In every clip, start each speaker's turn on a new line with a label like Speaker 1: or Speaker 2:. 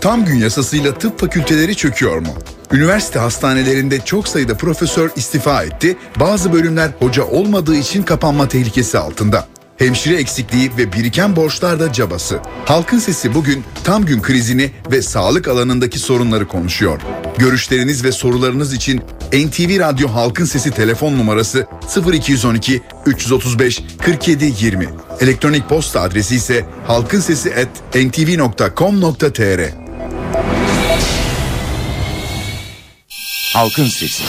Speaker 1: Tam gün yasasıyla tıp fakülteleri çöküyor mu? Üniversite hastanelerinde çok sayıda profesör istifa etti, bazı bölümler hoca olmadığı için kapanma tehlikesi altında. Hemşire eksikliği ve biriken borçlar da cabası. Halkın Sesi bugün tam gün krizini ve sağlık alanındaki sorunları konuşuyor. Görüşleriniz ve sorularınız için NTV Radyo Halkın Sesi telefon numarası 0212 335 47 20. Elektronik posta adresi ise halkinsesi@ntv.com.tr.
Speaker 2: Halkın Sesi.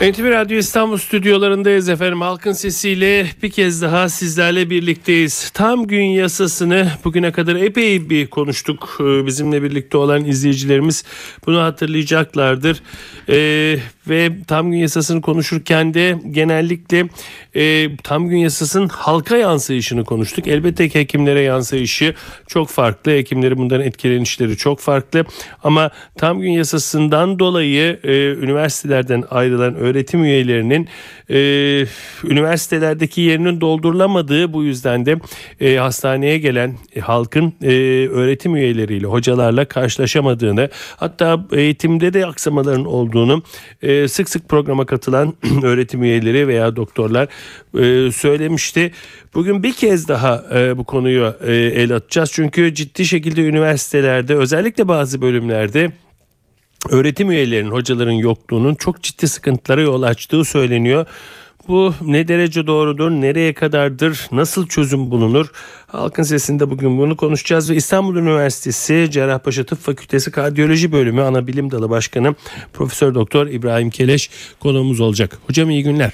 Speaker 3: NTV Radyo İstanbul stüdyolarındayız efendim. Halkın sesiyle bir kez daha sizlerle birlikteyiz. Tam gün yasasını bugüne kadar epey bir konuştuk. Ee, bizimle birlikte olan izleyicilerimiz bunu hatırlayacaklardır. Ee, ve tam gün yasasını konuşurken de genellikle e, tam gün yasasının halka yansıyışını konuştuk. Elbette ki hekimlere yansıyışı çok farklı. Hekimlerin bundan etkilenişleri çok farklı. Ama tam gün yasasından dolayı e, üniversitelerden ayrılan öğretim üyelerinin e, üniversitelerdeki yerinin doldurulamadığı bu yüzden de e, hastaneye gelen e, halkın e, öğretim üyeleriyle hocalarla karşılaşamadığını hatta eğitimde de aksamaların olduğunu e, sık sık programa katılan öğretim üyeleri veya doktorlar e, söylemişti. Bugün bir kez daha e, bu konuyu e, el atacağız çünkü ciddi şekilde üniversitelerde özellikle bazı bölümlerde öğretim üyelerinin, hocaların yokluğunun çok ciddi sıkıntılara yol açtığı söyleniyor. Bu ne derece doğrudur, nereye kadardır, nasıl çözüm bulunur? Halkın Sesi'nde bugün bunu konuşacağız ve İstanbul Üniversitesi Cerrahpaşa Tıp Fakültesi Kardiyoloji Bölümü Ana Bilim Dalı Başkanı Profesör Doktor İbrahim Keleş konuğumuz olacak. Hocam iyi günler.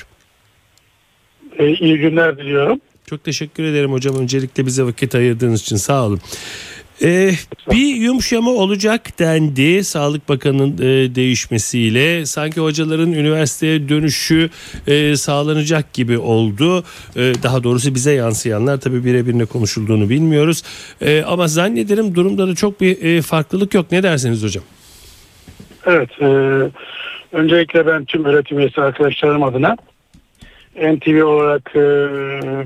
Speaker 4: E, iyi günler diliyorum.
Speaker 3: Çok teşekkür ederim hocam. Öncelikle bize vakit ayırdığınız için sağ olun. Ee, bir yumuşama olacak dendi Sağlık Bakanı'nın e, değişmesiyle. Sanki hocaların üniversiteye dönüşü e, sağlanacak gibi oldu. E, daha doğrusu bize yansıyanlar tabii birebir ne konuşulduğunu bilmiyoruz. E, ama zannederim durumda da çok bir e, farklılık yok. Ne dersiniz hocam?
Speaker 4: Evet. E, öncelikle ben tüm öğretim üyesi arkadaşlarım adına NTV olarak e,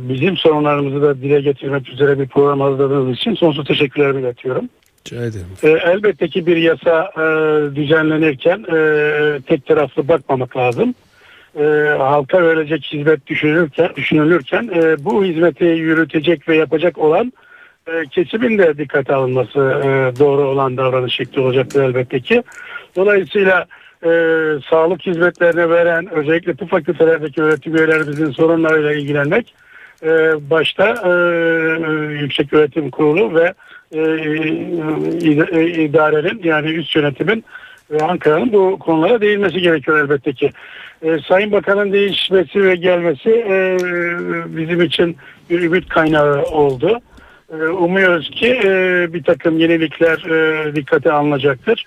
Speaker 4: bizim sorunlarımızı da dile getirmek üzere bir program hazırladığınız için sonsuz teşekkürlerimi iletiyorum.
Speaker 3: Rica ederim.
Speaker 4: E, elbette ki bir yasa e, düzenlenirken e, tek taraflı bakmamak lazım. E, halka verilecek hizmet düşünülürken, düşünülürken e, bu hizmeti yürütecek ve yapacak olan e, kesimin de dikkate alınması e, doğru olan davranış şekli olacaktır elbette ki. Dolayısıyla e, sağlık hizmetlerini veren özellikle tıp fakültelerdeki öğretim üyelerimizin sorunlarıyla ilgilenmek e, başta e, Yüksek Öğretim Kurulu ve e, e, idarenin yani üst yönetimin ve Ankara'nın bu konulara değinmesi gerekiyor elbette ki. E, Sayın Bakan'ın değişmesi ve gelmesi e, bizim için bir ümit kaynağı oldu. E, umuyoruz ki e, bir takım yenilikler e, dikkate alınacaktır.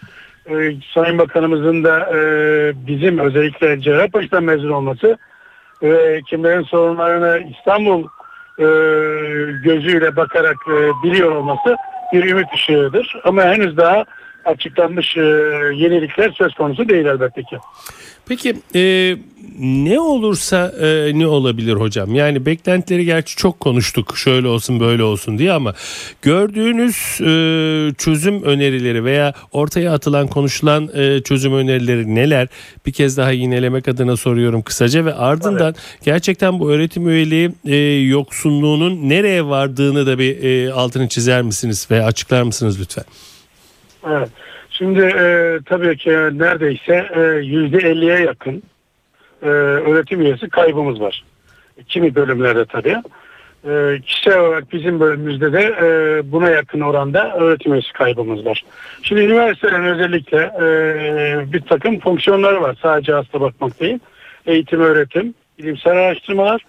Speaker 4: Ee, Sayın Bakanımızın da e, bizim özellikle Cerrahpaşa'dan mezun olması ve kimlerin sorunlarını İstanbul e, gözüyle bakarak e, biliyor olması bir ümit ışığıdır. Ama henüz daha açıklanmış e, yenilikler söz konusu değil elbette ki.
Speaker 3: Peki e, ne olursa e, ne olabilir hocam? Yani beklentileri gerçi çok konuştuk şöyle olsun böyle olsun diye ama gördüğünüz e, çözüm önerileri veya ortaya atılan konuşulan e, çözüm önerileri neler? Bir kez daha yinelemek adına soruyorum kısaca ve ardından evet. gerçekten bu öğretim üyeliği e, yoksunluğunun nereye vardığını da bir e, altını çizer misiniz ve açıklar mısınız lütfen?
Speaker 4: Evet. Şimdi e, tabii ki neredeyse e, yüzde elliye yakın e, öğretim üyesi kaybımız var. Kimi bölümlerde tabii. E, kişisel olarak bizim bölümümüzde de e, buna yakın oranda öğretim üyesi kaybımız var. Şimdi üniversitelerin özellikle e, bir takım fonksiyonları var. Sadece hasta bakmak değil. Eğitim, öğretim, bilimsel araştırmalar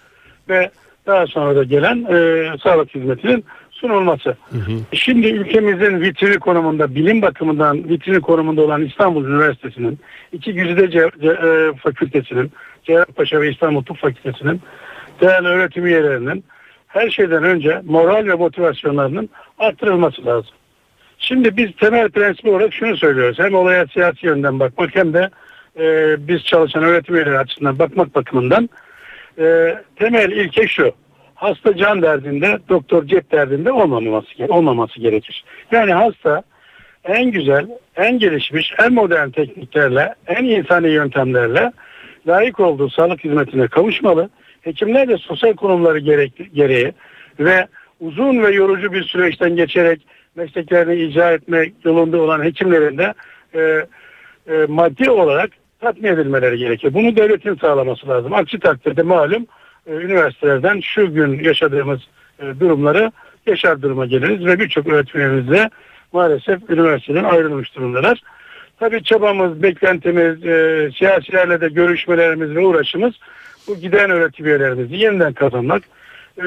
Speaker 4: ve daha sonra da gelen e, sağlık hizmetinin sunulması. Hı hı. Şimdi ülkemizin vitrini konumunda, bilim bakımından vitrini konumunda olan İstanbul Üniversitesi'nin, iki güzide ce, ce, e, fakültesinin, Cerrahpaşa ve İstanbul Tıp Fakültesi'nin değerli öğretim üyelerinin her şeyden önce moral ve motivasyonlarının arttırılması lazım. Şimdi biz temel prensip olarak şunu söylüyoruz. Hem olaya siyasi yönden bakmak hem de e, biz çalışan öğretim üyeleri açısından bakmak bakımından e, temel ilke şu hasta can derdinde, doktor cep derdinde olmaması, olmaması gerekir. Yani hasta en güzel, en gelişmiş, en modern tekniklerle, en insani yöntemlerle layık olduğu sağlık hizmetine kavuşmalı. Hekimler de sosyal konumları gerek, gereği ve uzun ve yorucu bir süreçten geçerek mesleklerini icra etme yolunda olan hekimlerin de e, e, maddi olarak tatmin edilmeleri gerekiyor. Bunu devletin sağlaması lazım. Aksi takdirde malum üniversitelerden şu gün yaşadığımız e, durumları yaşar duruma geliriz ve birçok öğretmenimiz de maalesef üniversiteden ayrılmış durumdalar. Tabii çabamız, beklentimiz, e, siyasilerle de görüşmelerimiz ve uğraşımız bu giden öğretim üyelerimizi yeniden kazanmak e,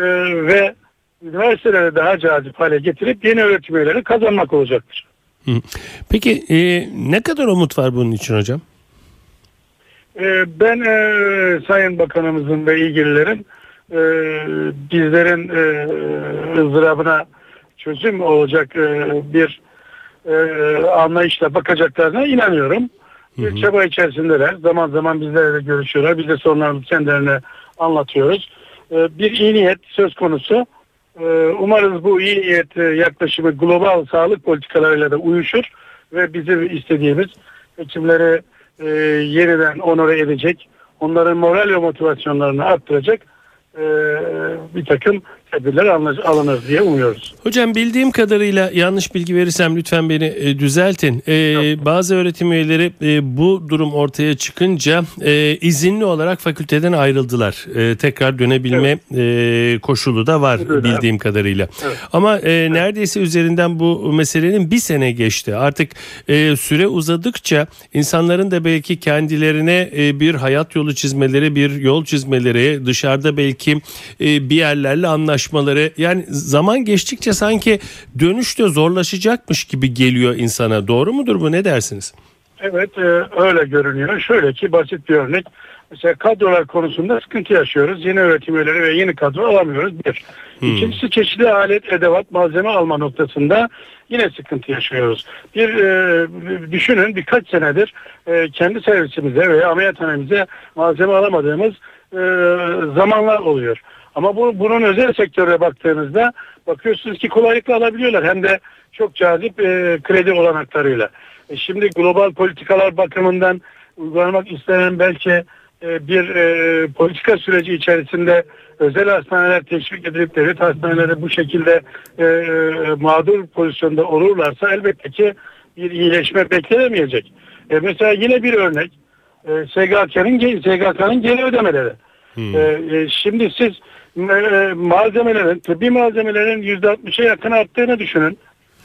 Speaker 4: ve üniversitelere daha cazip hale getirip yeni öğretim üyeleri kazanmak olacaktır.
Speaker 3: Peki e, ne kadar umut var bunun için hocam?
Speaker 4: E, ben e, Sayın Bakanımızın ve ilgililerin e, bizlerin e, ızdırabına çözüm olacak e, bir e, anlayışla bakacaklarına inanıyorum. Bir çaba içerisindeler. Zaman zaman bizlerle de görüşüyorlar. Biz de sorunlarımızı kendilerine anlatıyoruz. E, bir iyi niyet söz konusu. E, umarız bu iyi niyet e, yaklaşımı global sağlık politikalarıyla da uyuşur ve bizim istediğimiz hekimleri e, yeniden onore edecek, onların moral ve motivasyonlarını arttıracak e, bir takım tedbirler alınır, diye umuyoruz.
Speaker 3: Hocam bildiğim kadarıyla yanlış bilgi verirsem lütfen beni e, düzeltin. E, bazı öğretim üyeleri e, bu durum ortaya çıkınca e, izinli olarak fakülteden ayrıldılar. E, tekrar dönebilme e, koşulu da var
Speaker 4: Evet.
Speaker 3: bildiğim kadarıyla.
Speaker 4: Evet.
Speaker 3: Ama e, neredeyse üzerinden bu meselenin bir sene geçti. Artık e, süre uzadıkça insanların da belki kendilerine e, bir hayat yolu çizmeleri, bir yol çizmeleri, dışarıda belki e, bir yerlerle anlaşmaları yani zaman geçtikçe sanki dönüş de zorlaşacakmış gibi geliyor insana. Doğru mudur bu? Ne dersiniz?
Speaker 4: Evet e, öyle görünüyor. Şöyle ki basit bir örnek. Mesela kadrolar konusunda sıkıntı yaşıyoruz. Yeni öğretim üyeleri ve yeni kadro alamıyoruz. Bir. İkincisi çeşitli alet, edevat, malzeme alma noktasında yine sıkıntı yaşıyoruz. Bir e, düşünün birkaç senedir e, kendi servisimize veya ameliyathanemize malzeme alamadığımız e, zamanlar oluyor. Ama bu bunun özel sektöre baktığınızda bakıyorsunuz ki kolaylıkla alabiliyorlar. Hem de çok cazip e, kredi olanaklarıyla. E, şimdi global politikalar bakımından uygulamak istenen belki e, bir e, politika süreci içerisinde özel hastaneler teşvik edilip devlet hastaneleri bu şekilde e, e, mağdur pozisyonda olurlarsa elbette ki bir iyileşme beklenemeyecek. E, mesela yine bir örnek e, SGK'nın SGK'nın geri ödemeleri. E, e, şimdi siz malzemelerin, tıbbi malzemelerin %60'a yakın arttığını düşünün.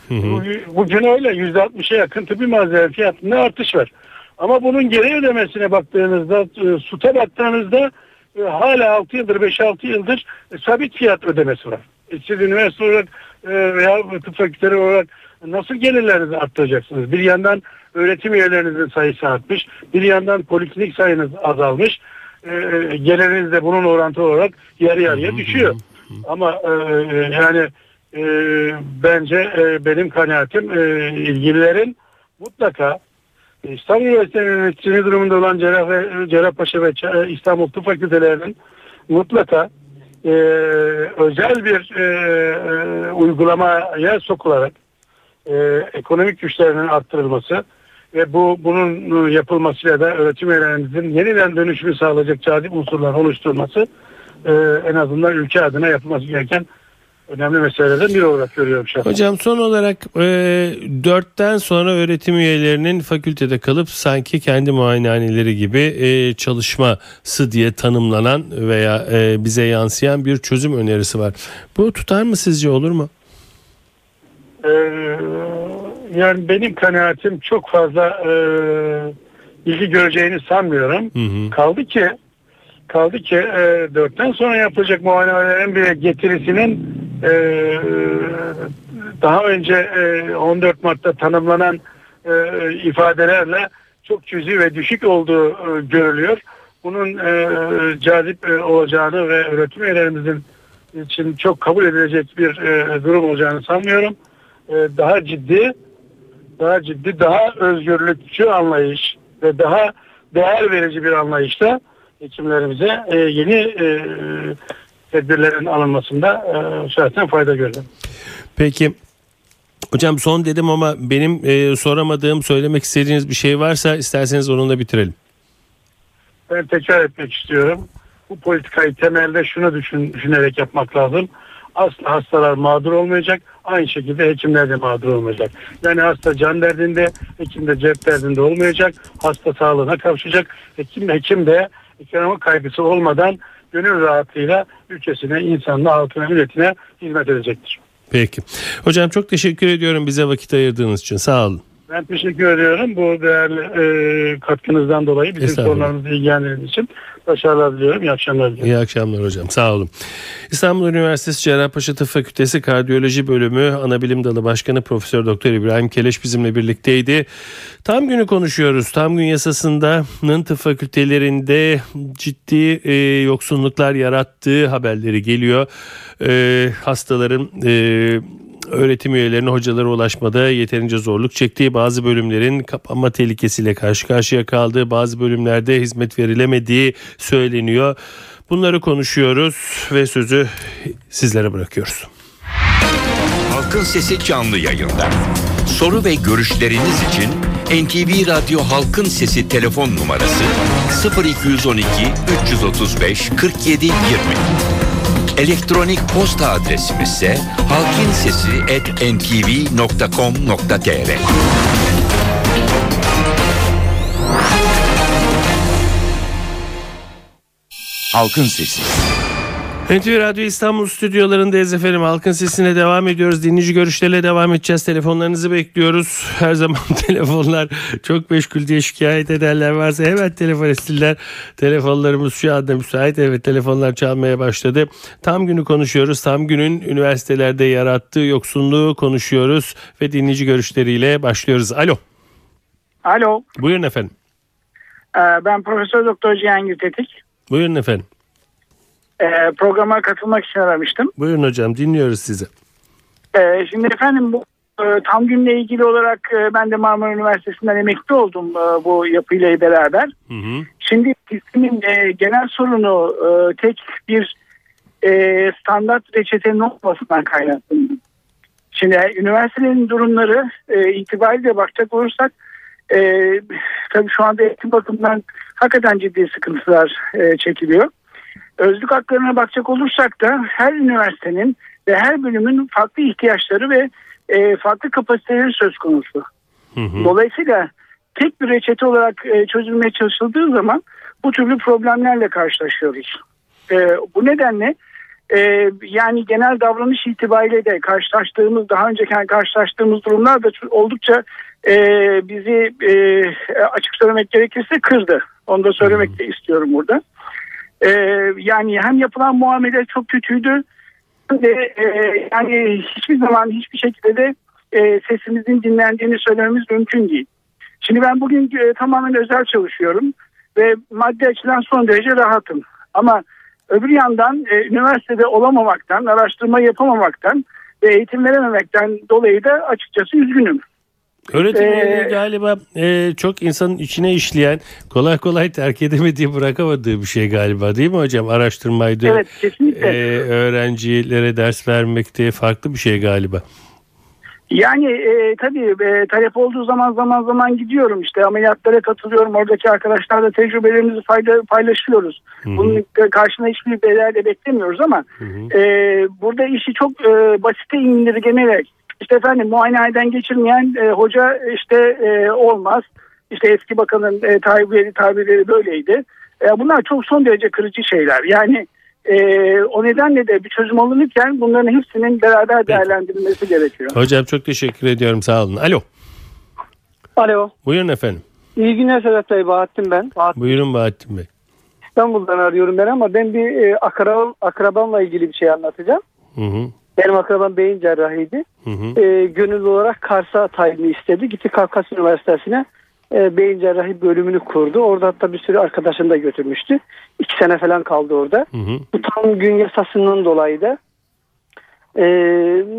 Speaker 4: Bu- Bugün öyle %60'a yakın tıbbi malzeme fiyatında artış var. Ama bunun geri ödemesine baktığınızda, e, SUT'a baktığınızda e, hala 6 yıldır, 5-6 yıldır e, sabit fiyat ödemesi var. E, siz üniversite olarak e, veya tıp fakülteleri olarak nasıl gelirlerinizi arttıracaksınız? Bir yandan öğretim üyelerinizin sayısı artmış, bir yandan poliklinik sayınız azalmış. E, geliriniz de bunun orantılı olarak yarı yarıya düşüyor. Ama e, yani e, bence e, benim kanaatim e, ilgililerin mutlaka İstanbul Üniversitesi'nin yöneticisi durumunda olan Cerrah ve Cerrahpaşa ve Ç- İstanbul Tıp Fakültelerinin mutlaka e, özel bir e, e, uygulamaya sokularak e, ekonomik güçlerinin arttırılması ve bu bunun yapılmasıyla da öğretim üyelerimizin yeniden dönüşümü sağlayacak cazip unsurlar oluşturulması e, en azından ülke adına yapılması gereken önemli meselelerden biri olarak görüyorum şahsen.
Speaker 3: Hocam son olarak e, sonra öğretim üyelerinin fakültede kalıp sanki kendi muayenehaneleri gibi e, çalışması diye tanımlanan veya e, bize yansıyan bir çözüm önerisi var. Bu tutar mı sizce olur mu?
Speaker 4: Ee, yani benim kanaatim çok fazla e, ilgi göreceğini sanmıyorum.
Speaker 3: Hı hı.
Speaker 4: Kaldı ki kaldı ki e, dörtten sonra yapılacak muayenelerin bir getirisinin e, daha önce e, 14 Mart'ta tanımlanan e, ifadelerle çok cüzi ve düşük olduğu e, görülüyor. Bunun e, cazip e, olacağını ve öğretim üyelerimizin için çok kabul edilecek bir e, durum olacağını sanmıyorum. E, daha ciddi, daha ciddi, daha özgürlükçü anlayış ve daha değer verici bir anlayışla hekimlerimize e, yeni e, tedbirlerin alınmasında e, şahsen fayda gördüm.
Speaker 3: Peki Hocam son dedim ama benim e, soramadığım, söylemek istediğiniz bir şey varsa isterseniz onunla bitirelim.
Speaker 4: Ben tekrar etmek istiyorum. Bu politikayı temelde şunu düşün, düşünerek yapmak lazım. Asla hastalar mağdur olmayacak. Aynı şekilde hekimler de mağdur olmayacak. Yani hasta can derdinde, hekim de cep derdinde olmayacak. Hasta sağlığına kavuşacak. Hekim, hekim de ekonomik kaygısı olmadan gönül rahatlığıyla ülkesine, insanına, halkına, milletine hizmet edecektir.
Speaker 3: Peki. Hocam çok teşekkür ediyorum bize vakit ayırdığınız için. Sağ olun.
Speaker 4: Ben teşekkür ediyorum bu değerli e, katkınızdan dolayı bizim sorularımızı ilgilendiğiniz için. Başarılar diliyorum. İyi akşamlar diliyorum.
Speaker 3: İyi akşamlar hocam. Sağ olun. İstanbul Üniversitesi Cerrahpaşa Tıp Fakültesi Kardiyoloji Bölümü Anabilim Dalı Başkanı Profesör Doktor İbrahim Keleş bizimle birlikteydi. Tam günü konuşuyoruz. Tam gün yasasının tıp fakültelerinde ciddi e, yoksunluklar yarattığı haberleri geliyor. E, hastaların e, öğretim üyelerine hocalara ulaşmada yeterince zorluk çektiği bazı bölümlerin kapanma tehlikesiyle karşı karşıya kaldığı bazı bölümlerde hizmet verilemediği söyleniyor. Bunları konuşuyoruz ve sözü sizlere bırakıyoruz.
Speaker 2: Halkın Sesi canlı yayında. Soru ve görüşleriniz için NTV Radyo Halkın Sesi telefon numarası 0212 335 47 20. Elektronik posta adresimiz ise halkinsesi@ntv.com.tr. Halkın Sesi.
Speaker 3: NTV Radyo İstanbul stüdyolarındayız efendim. Halkın sesine devam ediyoruz. Dinleyici görüşlerle devam edeceğiz. Telefonlarınızı bekliyoruz. Her zaman telefonlar çok meşgul diye şikayet edenler varsa hemen telefon etsinler. Telefonlarımız şu anda müsait. Evet telefonlar çalmaya başladı. Tam günü konuşuyoruz. Tam günün üniversitelerde yarattığı yoksunluğu konuşuyoruz. Ve dinleyici görüşleriyle başlıyoruz. Alo.
Speaker 5: Alo,
Speaker 3: Buyurun efendim.
Speaker 5: e, ben Profesör Doktor Cihangir Tetik.
Speaker 3: Buyurun efendim.
Speaker 5: E, Programa katılmak için aramıştım.
Speaker 3: Buyurun hocam dinliyoruz sizi.
Speaker 5: E, Şimdi efendim bu e, tam günle ilgili olarak e, ben de Marmara Üniversitesi'nden emekli oldum e, bu yapıyla beraber.
Speaker 3: Hı hı.
Speaker 5: Şimdi ismin e, genel sorunu e, tek bir e, standart reçetenin olmasından kaynaklanıyor. Şimdi üniversitelerin durumları e, itibariyle bakacak olursak e, tabii şu anda eğitim bakımından hakikaten ciddi sıkıntılar e, çekiliyor. Özlük haklarına bakacak olursak da her üniversitenin ve her bölümün farklı ihtiyaçları ve e, farklı kapasiteleri söz konusu.
Speaker 3: Hı hı.
Speaker 5: Dolayısıyla tek bir reçete olarak e, çözülmeye çalışıldığı zaman bu türlü problemlerle karşılaşıyoruz. E, bu nedenle e, yani genel davranış itibariyle de karşılaştığımız daha önceki karşılaştığımız durumlar da oldukça e, bizi e, açık söylemek gerekirse kırdı. Onu da söylemek de istiyorum burada. E, yani hem yapılan muamele çok kötüydü ve e, yani hiçbir zaman hiçbir şekilde de e, sesimizin dinlendiğini söylememiz mümkün değil. Şimdi ben bugün e, tamamen özel çalışıyorum ve maddi açıdan son derece rahatım. Ama öbür yandan e, üniversitede olamamaktan, araştırma yapamamaktan ve eğitim verememekten dolayı da açıkçası üzgünüm.
Speaker 3: Öğretim
Speaker 5: Ee,
Speaker 3: galiba e, çok insanın içine işleyen, kolay kolay terk edemediği, bırakamadığı bir şey galiba değil mi hocam? Araştırmaydı,
Speaker 5: Evet kesinlikle.
Speaker 3: e, öğrencilere ders vermekte farklı bir şey galiba.
Speaker 5: Yani e, tabii e, talep olduğu zaman zaman zaman gidiyorum işte ameliyatlara katılıyorum. Oradaki arkadaşlarla tecrübelerimizi fayda, paylaşıyoruz.
Speaker 3: Hı-hı.
Speaker 5: Bunun karşına hiçbir bedel de beklemiyoruz ama
Speaker 3: Hı-hı.
Speaker 5: e, burada işi çok e, basite indirgenerek işte efendim muayenehaneden geçirmeyen e, hoca işte e, olmaz. İşte eski bakanın e, tabirleri, tabirleri böyleydi. E, bunlar çok son derece kırıcı şeyler. Yani e, o nedenle de bir çözüm alınırken bunların hepsinin beraber değerlendirilmesi gerekiyor.
Speaker 3: Hocam çok teşekkür ediyorum sağ olun. Alo
Speaker 6: Alo.
Speaker 3: buyurun efendim.
Speaker 6: İyi günler Sedat Bey. Bahattin ben. Bahattin
Speaker 3: Buyurun Bahattin Bey.
Speaker 6: İstanbul'dan arıyorum ben ama ben bir e, akrabam, akrabamla ilgili bir şey anlatacağım.
Speaker 3: Hı hı.
Speaker 6: Benim akrabam beyin cerrahiydi.
Speaker 3: Hı hı.
Speaker 6: E, gönüllü olarak Kars'a tayini istedi. Gitti Kafkas Üniversitesi'ne e, beyin cerrahi bölümünü kurdu. Orada hatta bir sürü arkadaşını da götürmüştü. İki sene falan kaldı orada.
Speaker 3: Hı hı.
Speaker 6: Bu tam gün yasasından dolayı da e,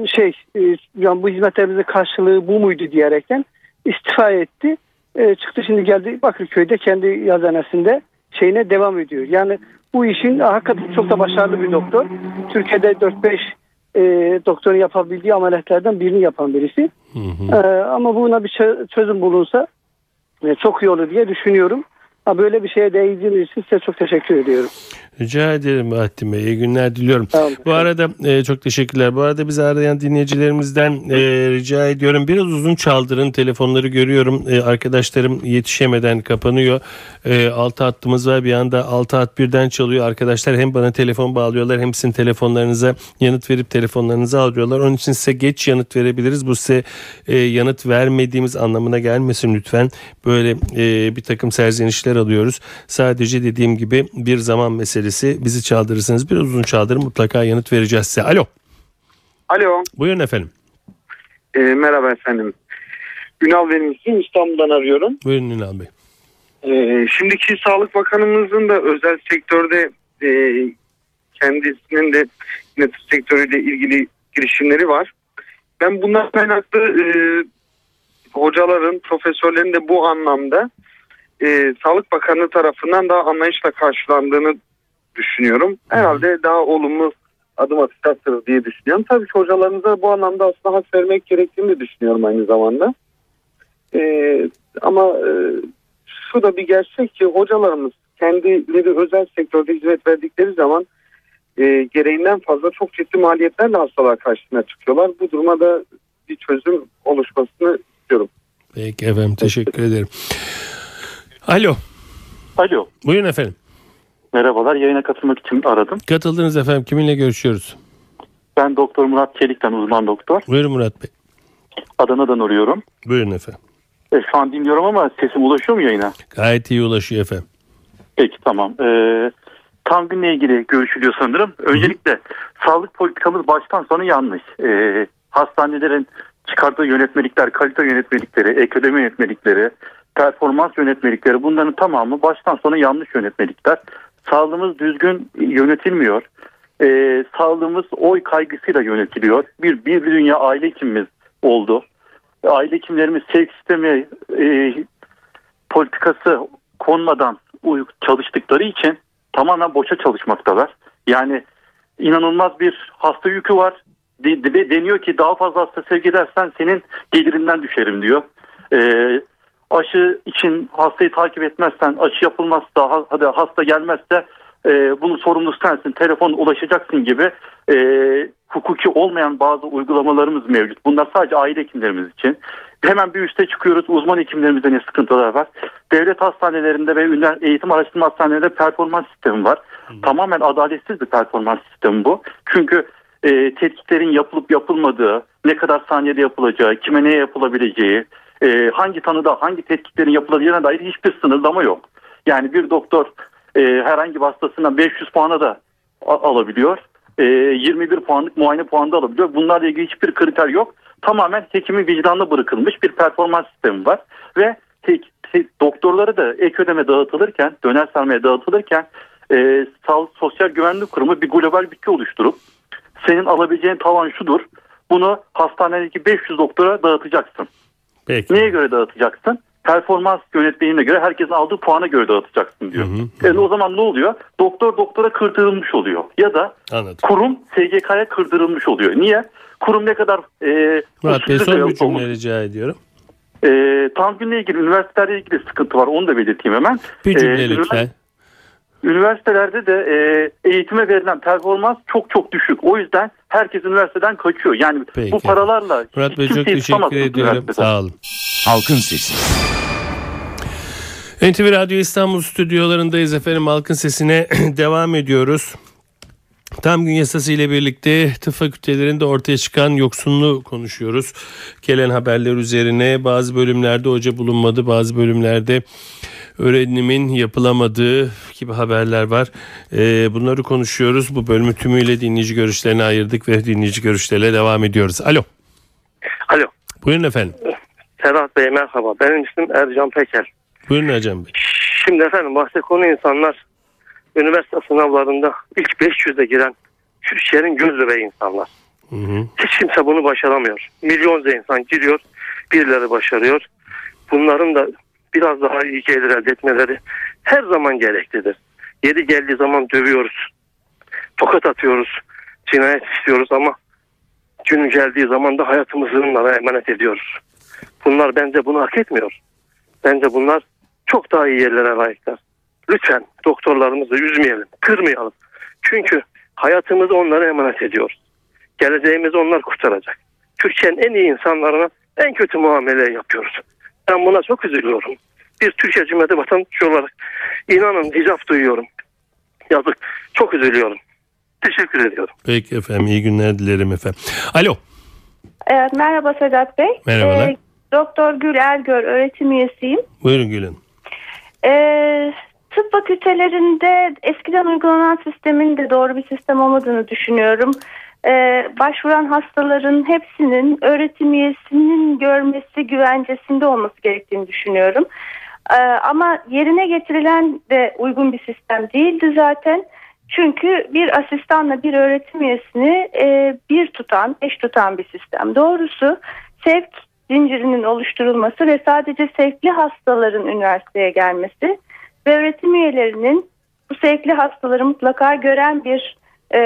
Speaker 6: şey e, yani bu hizmetlerimizin karşılığı bu muydu diyerekten istifa etti. E, çıktı şimdi geldi Bakırköy'de kendi yazanesinde şeyine devam ediyor. Yani bu işin hakikaten çok da başarılı bir doktor. Türkiye'de 4-5 e, doktorun yapabildiği ameliyatlardan birini yapan birisi.
Speaker 3: Hı hı.
Speaker 6: E, ama buna bir çö- çözüm bulunsa e, çok iyi olur diye düşünüyorum. Ha, böyle bir şeye değindiğiniz için size çok teşekkür ediyorum.
Speaker 3: Rica ederim Bahattin Bey. İyi günler diliyorum.
Speaker 6: Olun.
Speaker 3: Bu arada e, çok teşekkürler. Bu arada bizi arayan dinleyicilerimizden e, rica ediyorum. Biraz uzun çaldırın. Telefonları görüyorum. E, arkadaşlarım yetişemeden kapanıyor. E, altı hattımız var. Bir anda altı hat birden çalıyor. Arkadaşlar hem bana telefon bağlıyorlar hem sizin telefonlarınıza yanıt verip telefonlarınızı alıyorlar. Onun için size geç yanıt verebiliriz. Bu size e, yanıt vermediğimiz anlamına gelmesin lütfen. Böyle e, bir takım serzenişler alıyoruz. Sadece dediğim gibi bir zaman meselesi. Bizi çaldırırsanız biraz uzun çaldırın mutlaka yanıt vereceğiz size. Alo.
Speaker 7: Alo,
Speaker 3: Buyurun efendim.
Speaker 7: e, merhaba efendim. Ünal benim ismim, İstanbul'dan arıyorum.
Speaker 3: Buyurun Ünal Bey.
Speaker 7: E, şimdiki Sağlık Bakanımızın da özel sektörde e, kendisinin de yine sektörüyle ilgili girişimleri var. Ben bundan kaynaklı e, hocaların, profesörlerin de bu anlamda e, Sağlık Bakanlığı tarafından daha anlayışla karşılandığını düşünüyorum. Herhalde daha olumlu adım atacaktır diye düşünüyorum. Tabii ki hocalarımıza bu anlamda aslında hak vermek gerektiğini de düşünüyorum aynı zamanda. Ee, ama e, şu da bir gerçek ki hocalarımız kendileri özel sektörde hizmet verdikleri zaman e, gereğinden fazla çok ciddi maliyetlerle hastalar karşısına çıkıyorlar. Bu duruma da bir çözüm oluşmasını istiyorum.
Speaker 3: Peki efendim teşekkür ederim. Alo.
Speaker 8: Alo.
Speaker 3: Buyurun efendim.
Speaker 8: Merhabalar. Yayına katılmak için aradım.
Speaker 3: Katıldınız efendim. Kiminle görüşüyoruz?
Speaker 8: Ben Doktor Murat Çelik'ten uzman doktor.
Speaker 3: Buyurun Murat Bey.
Speaker 8: Adana'dan arıyorum.
Speaker 3: Buyurun efendim.
Speaker 8: E, şu an dinliyorum ama sesim ulaşıyor mu yayına?
Speaker 3: Gayet iyi ulaşıyor efendim.
Speaker 8: Peki tamam. Ee, tam günle ilgili görüşülüyor sanırım. Öncelikle sağlık politikamız baştan sona yanlış. Ee, hastanelerin çıkardığı yönetmelikler, kalite yönetmelikleri, ek ödeme yönetmelikleri, performans yönetmelikleri bunların tamamı baştan sona yanlış yönetmelikler. Sağlığımız düzgün yönetilmiyor. Ee, sağlığımız oy kaygısıyla yönetiliyor. Bir, bir dünya aile hekimimiz oldu. Aile hekimlerimiz sevk sistemi e, politikası konmadan çalıştıkları için tamamen boşa çalışmaktalar. Yani inanılmaz bir hasta yükü var. De, de- deniyor ki daha fazla hasta sevk edersen senin gelirinden düşerim diyor. Ee, aşı için hastayı takip etmezsen aşı yapılmazsa ha- hadi hasta gelmezse e, bunun sorumlusu sensin telefon ulaşacaksın gibi e, hukuki olmayan bazı uygulamalarımız mevcut. Bunlar sadece aile hekimlerimiz için. Hemen bir üste çıkıyoruz. Uzman hekimlerimizde ne sıkıntılar var. Devlet hastanelerinde ve ünlü eğitim araştırma hastanelerinde performans sistemi var. Tamamen adaletsiz bir performans sistemi bu. Çünkü e, tetkiklerin yapılıp yapılmadığı, ne kadar saniyede yapılacağı, kime ne yapılabileceği, e, hangi tanıda hangi tetkiklerin yapılacağına dair hiçbir sınırlama yok. Yani bir doktor e, herhangi bir hastasından 500 puana da alabiliyor. E, 21 puanlık muayene puanı da alabiliyor. Bunlarla ilgili hiçbir kriter yok. Tamamen hekimin vicdanına bırakılmış bir performans sistemi var. Ve tek, tek- doktorları da ek ödeme dağıtılırken, döner sermaye dağıtılırken e, Sağlık Sosyal Güvenlik Kurumu bir global bütçe oluşturup senin alabileceğin tavan şudur. Bunu hastanedeki 500 doktora dağıtacaksın.
Speaker 3: Peki.
Speaker 8: Neye göre dağıtacaksın? Performans yönetmeliğine göre herkesin aldığı puana göre dağıtacaksın diyor.
Speaker 3: Hı hı.
Speaker 8: Yani o zaman ne oluyor? Doktor doktora kırdırılmış oluyor. Ya da
Speaker 3: Anladım.
Speaker 8: kurum SGK'ya kırdırılmış oluyor. Niye? Kurum ne kadar e,
Speaker 3: Murat Bey son bir cümle rica ediyorum.
Speaker 8: E, Tanzim'le ilgili üniversitelerle ilgili sıkıntı var. Onu da belirteyim hemen.
Speaker 3: Bir
Speaker 8: E,
Speaker 3: cümle
Speaker 8: ünivers-
Speaker 3: lütfen.
Speaker 8: Üniversitelerde de e, eğitime verilen performans çok çok düşük. O yüzden herkes üniversiteden kaçıyor. Yani
Speaker 3: Peki.
Speaker 8: bu paralarla
Speaker 3: Murat Bey çok teşekkür ediyorum. Sağ olun.
Speaker 2: Halkın Sesi.
Speaker 3: NTV Radyo İstanbul stüdyolarındayız efendim. Halkın sesine devam ediyoruz. Tam gün yasası ile birlikte tıp fakültelerinde ortaya çıkan yoksunluğu konuşuyoruz. Gelen haberler üzerine bazı bölümlerde hoca bulunmadı, bazı bölümlerde öğrenimin yapılamadığı gibi haberler var. Ee, bunları konuşuyoruz. Bu bölümü tümüyle dinleyici görüşlerine ayırdık ve dinleyici görüşlerle devam ediyoruz. Alo.
Speaker 9: Alo.
Speaker 3: Buyurun efendim.
Speaker 9: Serhat Bey merhaba. Benim ismim Ercan Peker.
Speaker 3: Buyurun Hacım Bey.
Speaker 9: Şimdi efendim bahse konu insanlar üniversite sınavlarında ilk 500'e giren Türkiye'nin göz bebeği insanlar.
Speaker 3: Hı hı.
Speaker 9: Hiç kimse bunu başaramıyor. Milyonca insan giriyor, birileri başarıyor. Bunların da biraz daha iyi gelir elde etmeleri her zaman gereklidir. Yeri geldiği zaman dövüyoruz, tokat atıyoruz, cinayet istiyoruz ama günü geldiği zaman da hayatımızı onlara emanet ediyoruz. Bunlar bence bunu hak etmiyor. Bence bunlar çok daha iyi yerlere layıklar. Lütfen doktorlarımızı üzmeyelim, kırmayalım. Çünkü hayatımızı onlara emanet ediyoruz. Geleceğimizi onlar kurtaracak. Türkiye'nin en iyi insanlarına en kötü muamele yapıyoruz. Ben buna çok üzülüyorum. Bir Türkiye Cumhuriyeti vatandaşı olarak inanın hicap duyuyorum. Yazık. Çok üzülüyorum. Teşekkür ediyorum.
Speaker 3: Peki efendim iyi günler dilerim efendim. Alo.
Speaker 10: Evet, merhaba Sedat Bey.
Speaker 3: Merhabalar.
Speaker 10: Ee, Doktor Gül Ergör öğretim üyesiyim.
Speaker 3: Buyurun Gülün.
Speaker 10: Ee, tıp fakültelerinde eskiden uygulanan sistemin de doğru bir sistem olmadığını düşünüyorum. Ee, başvuran hastaların hepsinin öğretim üyesinin görmesi güvencesinde olması gerektiğini düşünüyorum. Ee, ama yerine getirilen de uygun bir sistem değildi zaten. Çünkü bir asistanla bir öğretim üyesini e, bir tutan, eş tutan bir sistem. Doğrusu sevk zincirinin oluşturulması ve sadece sevkli hastaların üniversiteye gelmesi ve öğretim üyelerinin bu sevkli hastaları mutlaka gören bir e,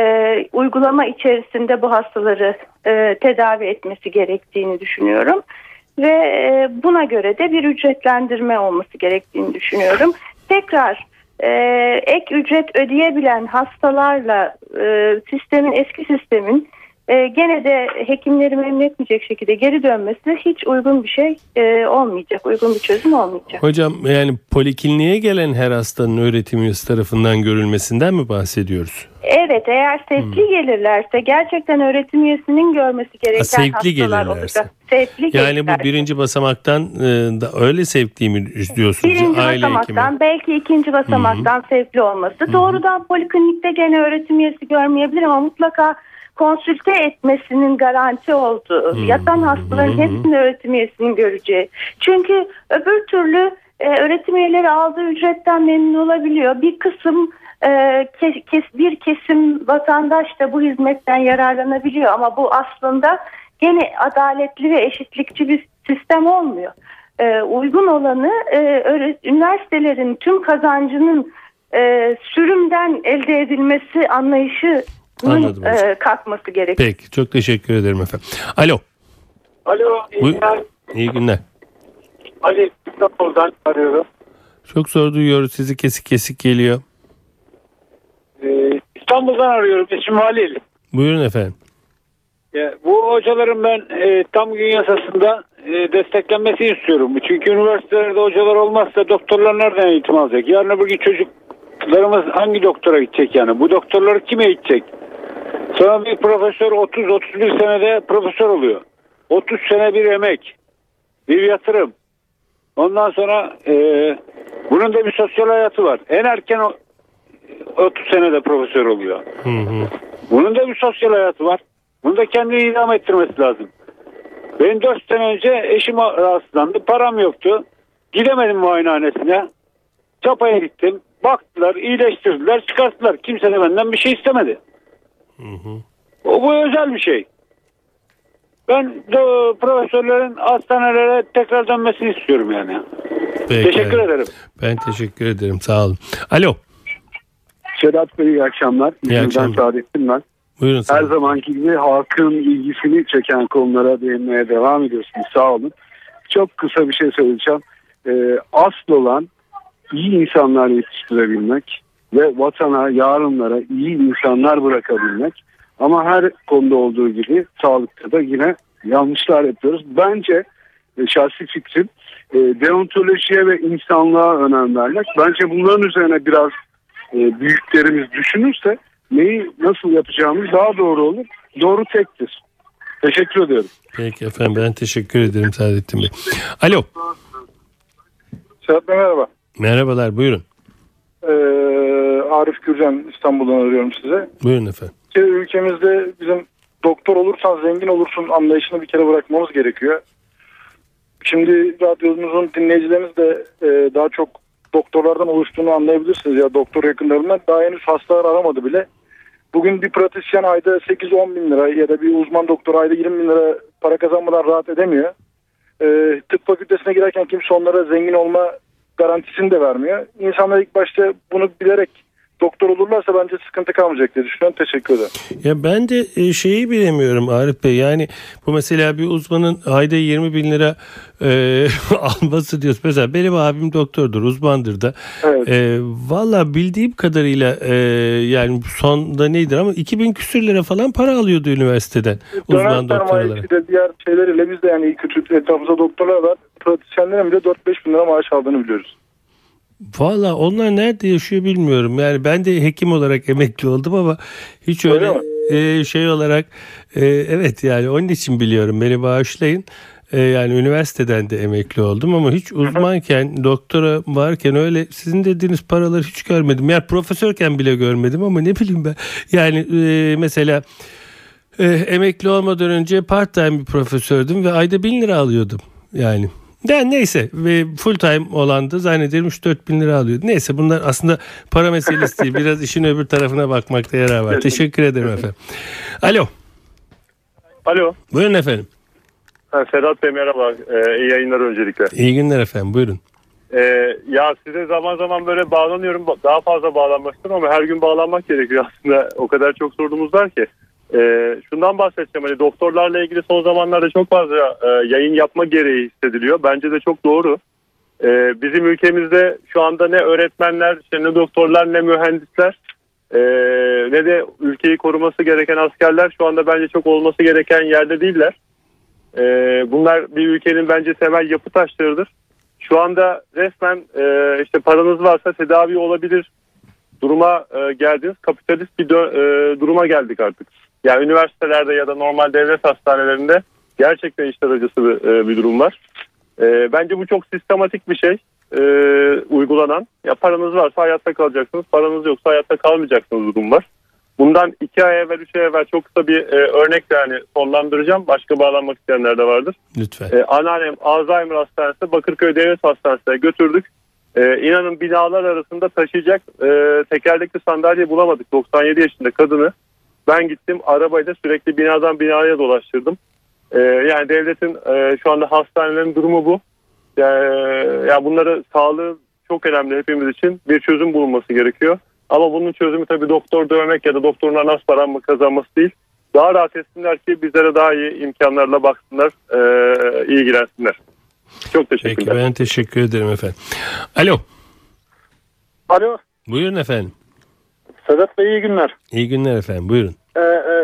Speaker 10: uygulama içerisinde bu hastaları e, tedavi etmesi gerektiğini düşünüyorum. Ve e, buna göre de bir ücretlendirme olması gerektiğini düşünüyorum. Tekrar e, ek ücret ödeyebilen hastalarla e, sistemin eski sistemin e, gene de hekimleri memnun etmeyecek şekilde geri dönmesi hiç uygun bir şey e, olmayacak. Uygun bir çözüm olmayacak.
Speaker 3: Hocam yani polikliniğe gelen her hastanın öğretim üyesi tarafından görülmesinden mi bahsediyoruz?
Speaker 10: Evet eğer sevkli gelirlerse gerçekten öğretim üyesinin görmesi gereken
Speaker 3: Ha, sevkli
Speaker 10: hastalar
Speaker 3: gelirlerse.
Speaker 10: olacak. Sevkli
Speaker 3: Yani bu
Speaker 10: gelirlerse.
Speaker 3: birinci basamaktan e, da öyle sevkliği mi diyorsunuz?
Speaker 10: Birinci
Speaker 3: Aile
Speaker 10: basamaktan
Speaker 3: hekimi.
Speaker 10: belki ikinci basamaktan sevkli olması. Doğrudan poliklinikte gene öğretim üyesi görmeyebilir ama mutlaka konsülte etmesinin garanti olduğu, yatan hastaların hepsini öğretim üyesinin göreceği. Çünkü öbür türlü e, öğretim üyeleri aldığı ücretten memnun olabiliyor. Bir kısım e, bir kesim vatandaş da bu hizmetten yararlanabiliyor ama bu aslında gene adaletli ve eşitlikçi bir sistem olmuyor. E, uygun olanı e, üniversitelerin tüm kazancının sürümden elde edilmesi anlayışı
Speaker 3: Anladım hocam.
Speaker 10: e, kalkması gerekiyor.
Speaker 3: Peki çok teşekkür ederim efendim. Alo.
Speaker 11: Alo, iyi
Speaker 3: Buyur.
Speaker 11: günler.
Speaker 3: İyi günler.
Speaker 11: Ali İstanbul'dan arıyorum.
Speaker 3: Çok zor duyuyoruz sizi kesik kesik geliyor.
Speaker 11: Ee, İstanbul'dan arıyorum. İsmim Halil.
Speaker 3: Buyurun efendim.
Speaker 11: Ya, bu hocaların ben e, tam gün yasasında e, desteklenmesi istiyorum. Çünkü üniversitelerde hocalar olmazsa doktorlar nereden eğitim alacak? Yarın öbür gün çocuklarımız hangi doktora gidecek yani? Bu doktorları kim eğitecek? Sonra bir profesör 30-31 senede profesör oluyor. 30 sene bir emek. Bir yatırım. Ondan sonra e, bunun da bir sosyal hayatı var. En erken o- 30 senede profesör oluyor.
Speaker 3: Hı hı.
Speaker 11: Bunun da bir sosyal hayatı var. Bunu da kendini idam ettirmesi lazım. Benim 4 sene önce eşim rahatsızlandı. Param yoktu. Gidemedim muayenehanesine. Çapaya gittim. Baktılar, iyileştirdiler, çıkarttılar. Kimse de benden bir şey istemedi. O bu özel bir şey. Ben de profesörlerin hastanelere tekrar dönmesini istiyorum yani.
Speaker 3: Peki.
Speaker 11: Teşekkür ederim.
Speaker 3: Ben teşekkür ederim sağ olun. Alo.
Speaker 12: Sedat Bey iyi akşamlar. İzmir'den
Speaker 3: akşamlar.
Speaker 12: Saadettin ben.
Speaker 3: Buyurun.
Speaker 12: Her
Speaker 3: Sayın.
Speaker 12: zamanki gibi halkın ilgisini çeken konulara değinmeye devam ediyorsunuz. Sağ olun. Çok kısa bir şey söyleyeceğim. Ee, asıl olan iyi insanlar yetiştirebilmek ve vatana, yarınlara iyi insanlar bırakabilmek. Ama her konuda olduğu gibi sağlıkta da yine yanlışlar yapıyoruz. Bence e, şahsi fikrim e, deontolojiye ve insanlığa önem vermek. Bence bunların üzerine biraz e, büyüklerimiz düşünürse neyi nasıl yapacağımız daha doğru olur. Doğru tektir. Teşekkür ediyorum.
Speaker 3: Peki efendim ben teşekkür ederim Saadettin Bey. Alo.
Speaker 13: Sedat Bey merhaba.
Speaker 3: Merhabalar buyurun.
Speaker 13: Arif Gürcan İstanbul'dan arıyorum size.
Speaker 3: Buyurun efendim.
Speaker 13: Ülkemizde bizim doktor olursan zengin olursun anlayışını bir kere bırakmamız gerekiyor. Şimdi radyomuzun dinleyicilerimiz de e, daha çok doktorlardan oluştuğunu anlayabilirsiniz ya doktor yakınlarından. Daha henüz hastalar aramadı bile. Bugün bir pratisyen ayda 8-10 bin lira ya da bir uzman doktor ayda 20 bin lira para kazanmadan rahat edemiyor. Ee, tıp fakültesine girerken kimse onlara zengin olma garantisini de vermiyor. İnsanlar ilk başta bunu bilerek doktor olurlarsa bence sıkıntı kalmayacak diye düşünüyorum. Teşekkür ederim.
Speaker 3: Ya ben de e, şeyi bilemiyorum Arif Bey. Yani bu mesela bir uzmanın ayda 20 bin lira e, alması diyoruz. Mesela benim abim doktordur, uzmandır da.
Speaker 13: Evet.
Speaker 3: E, Valla bildiğim kadarıyla e, yani sonda neydir ama 2000 küsür lira falan para alıyordu üniversiteden. Uzman doktor olarak.
Speaker 13: sermayesiyle diğer şeyleriyle biz de yani iyi kötü etrafımızda doktorlar var. Pratisyenlerin bile 4-5 bin lira maaş aldığını biliyoruz.
Speaker 3: Valla onlar nerede yaşıyor bilmiyorum. Yani ben de hekim olarak emekli oldum ama hiç öyle, e, şey olarak e, evet yani onun için biliyorum beni bağışlayın. E, yani üniversiteden de emekli oldum ama hiç uzmanken doktora varken öyle sizin dediğiniz paraları hiç görmedim. Yani profesörken bile görmedim ama ne bileyim ben. Yani e, mesela e, emekli olmadan önce part time bir profesördüm ve ayda bin lira alıyordum. Yani yani neyse ve full time olan da zannederim 3-4 bin lira alıyordu. Neyse bunlar aslında para meselesi değil. Biraz işin öbür tarafına bakmakta yarar var. Teşekkür ederim efendim. Alo.
Speaker 14: Alo.
Speaker 3: Buyurun efendim.
Speaker 14: Ha, Sedat Bey merhaba. Ee, iyi yayınlar öncelikle.
Speaker 3: İyi günler efendim. Buyurun.
Speaker 14: Ee, ya size zaman zaman böyle bağlanıyorum. Daha fazla bağlanmak istiyorum ama her gün bağlanmak gerekiyor aslında. O kadar çok sorunumuz var ki. Ee, şundan bahsedeceğim. Hani doktorlarla ilgili son zamanlarda çok fazla e, yayın yapma gereği hissediliyor. Bence de çok doğru. Ee, bizim ülkemizde şu anda ne öğretmenler, işte ne doktorlar, ne mühendisler, e, ne de ülkeyi koruması gereken askerler şu anda bence çok olması gereken yerde değiller. E, bunlar bir ülkenin bence temel yapı taşlarıdır. Şu anda resmen e, işte paranız varsa tedavi olabilir duruma e, geldiniz. Kapitalist bir dö- e, duruma geldik artık. Yani üniversitelerde ya da normal devlet hastanelerinde gerçekten işler acısı bir, e, bir durum var. E, bence bu çok sistematik bir şey e, uygulanan. Ya paranız varsa hayatta kalacaksınız, paranız yoksa hayatta kalmayacaksınız durum var. Bundan iki ay evvel, üç ay evvel çok kısa bir e, örnekle yani sonlandıracağım. Başka bağlanmak isteyenler de vardır.
Speaker 3: Lütfen.
Speaker 14: E, anneannem Alzheimer Hastanesi Bakırköy Devlet Hastanesi'ne götürdük. E, inanın binalar arasında taşıyacak e, tekerlekli sandalye bulamadık. 97 yaşında kadını. Ben gittim arabayla sürekli binadan binaya dolaştırdım. E, yani devletin e, şu anda hastanelerin durumu bu. Yani, ya bunları sağlığı çok önemli hepimiz için bir çözüm bulunması gerekiyor. Ama bunun çözümü tabii doktor dövmek ya da doktoruna nasıl para mı kazanması değil. Daha rahat etsinler ki bizlere daha iyi imkanlarla baksınlar, e, ilgilensinler. Çok teşekkürler.
Speaker 3: Peki ben teşekkür ederim efendim. Alo.
Speaker 11: Alo.
Speaker 3: Buyurun efendim.
Speaker 11: Sedat Bey iyi günler.
Speaker 3: İyi günler efendim. Buyurun.
Speaker 11: Ee, e,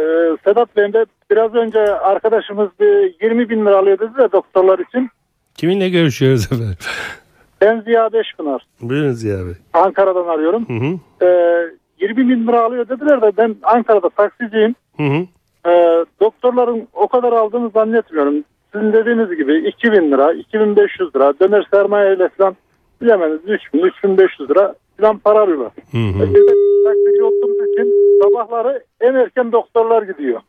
Speaker 11: Sedat Bey de biraz önce arkadaşımız bir 20 bin lira alıyor dedi de doktorlar için.
Speaker 3: Kiminle görüşüyoruz efendim?
Speaker 11: Ben Ziya Beşpınar.
Speaker 3: Buyurun Ziya Bey.
Speaker 11: Ankara'dan arıyorum.
Speaker 3: Hı hı.
Speaker 11: Ee, 20 bin lira alıyor dediler de ben Ankara'da taksiciyim.
Speaker 3: Hı hı.
Speaker 11: Ee, doktorların o kadar aldığını zannetmiyorum. Sizin dediğiniz gibi 2000 lira, 2500 lira, döner sermayeyle falan bilemeniz 3000, 3500 lira falan para alıyorlar.
Speaker 3: Hı
Speaker 11: taksici olduğumuz için sabahları en erken doktorlar gidiyor.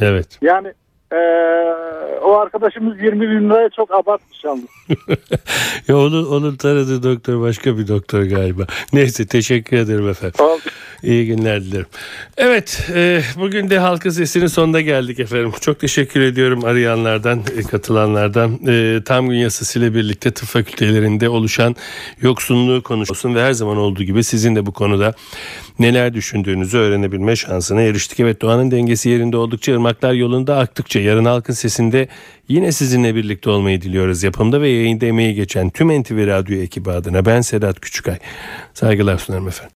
Speaker 3: Evet.
Speaker 11: Yani eee, o arkadaşımız 20 bin liraya çok abartmış yalnız.
Speaker 3: ya onun, onun tanıdığı doktor başka bir doktor galiba. Neyse teşekkür ederim efendim. İyi günler dilerim. Evet e, bugün de Halkın Sesi'nin sonuna geldik efendim. Çok teşekkür ediyorum arayanlardan, e, katılanlardan. E, tam gün yasasıyla birlikte tıp fakültelerinde oluşan yoksunluğu konuşulsun ve her zaman olduğu gibi sizin de bu konuda neler düşündüğünüzü öğrenebilme şansına eriştik. Evet doğanın dengesi yerinde oldukça ırmaklar yolunda aktıkça yarın Halkın Sesi'nde yine sizinle birlikte olmayı diliyoruz. Yapımda ve yayında emeği geçen tüm NTV Radyo ekibi adına ben Sedat Küçükay. Saygılar sunarım efendim.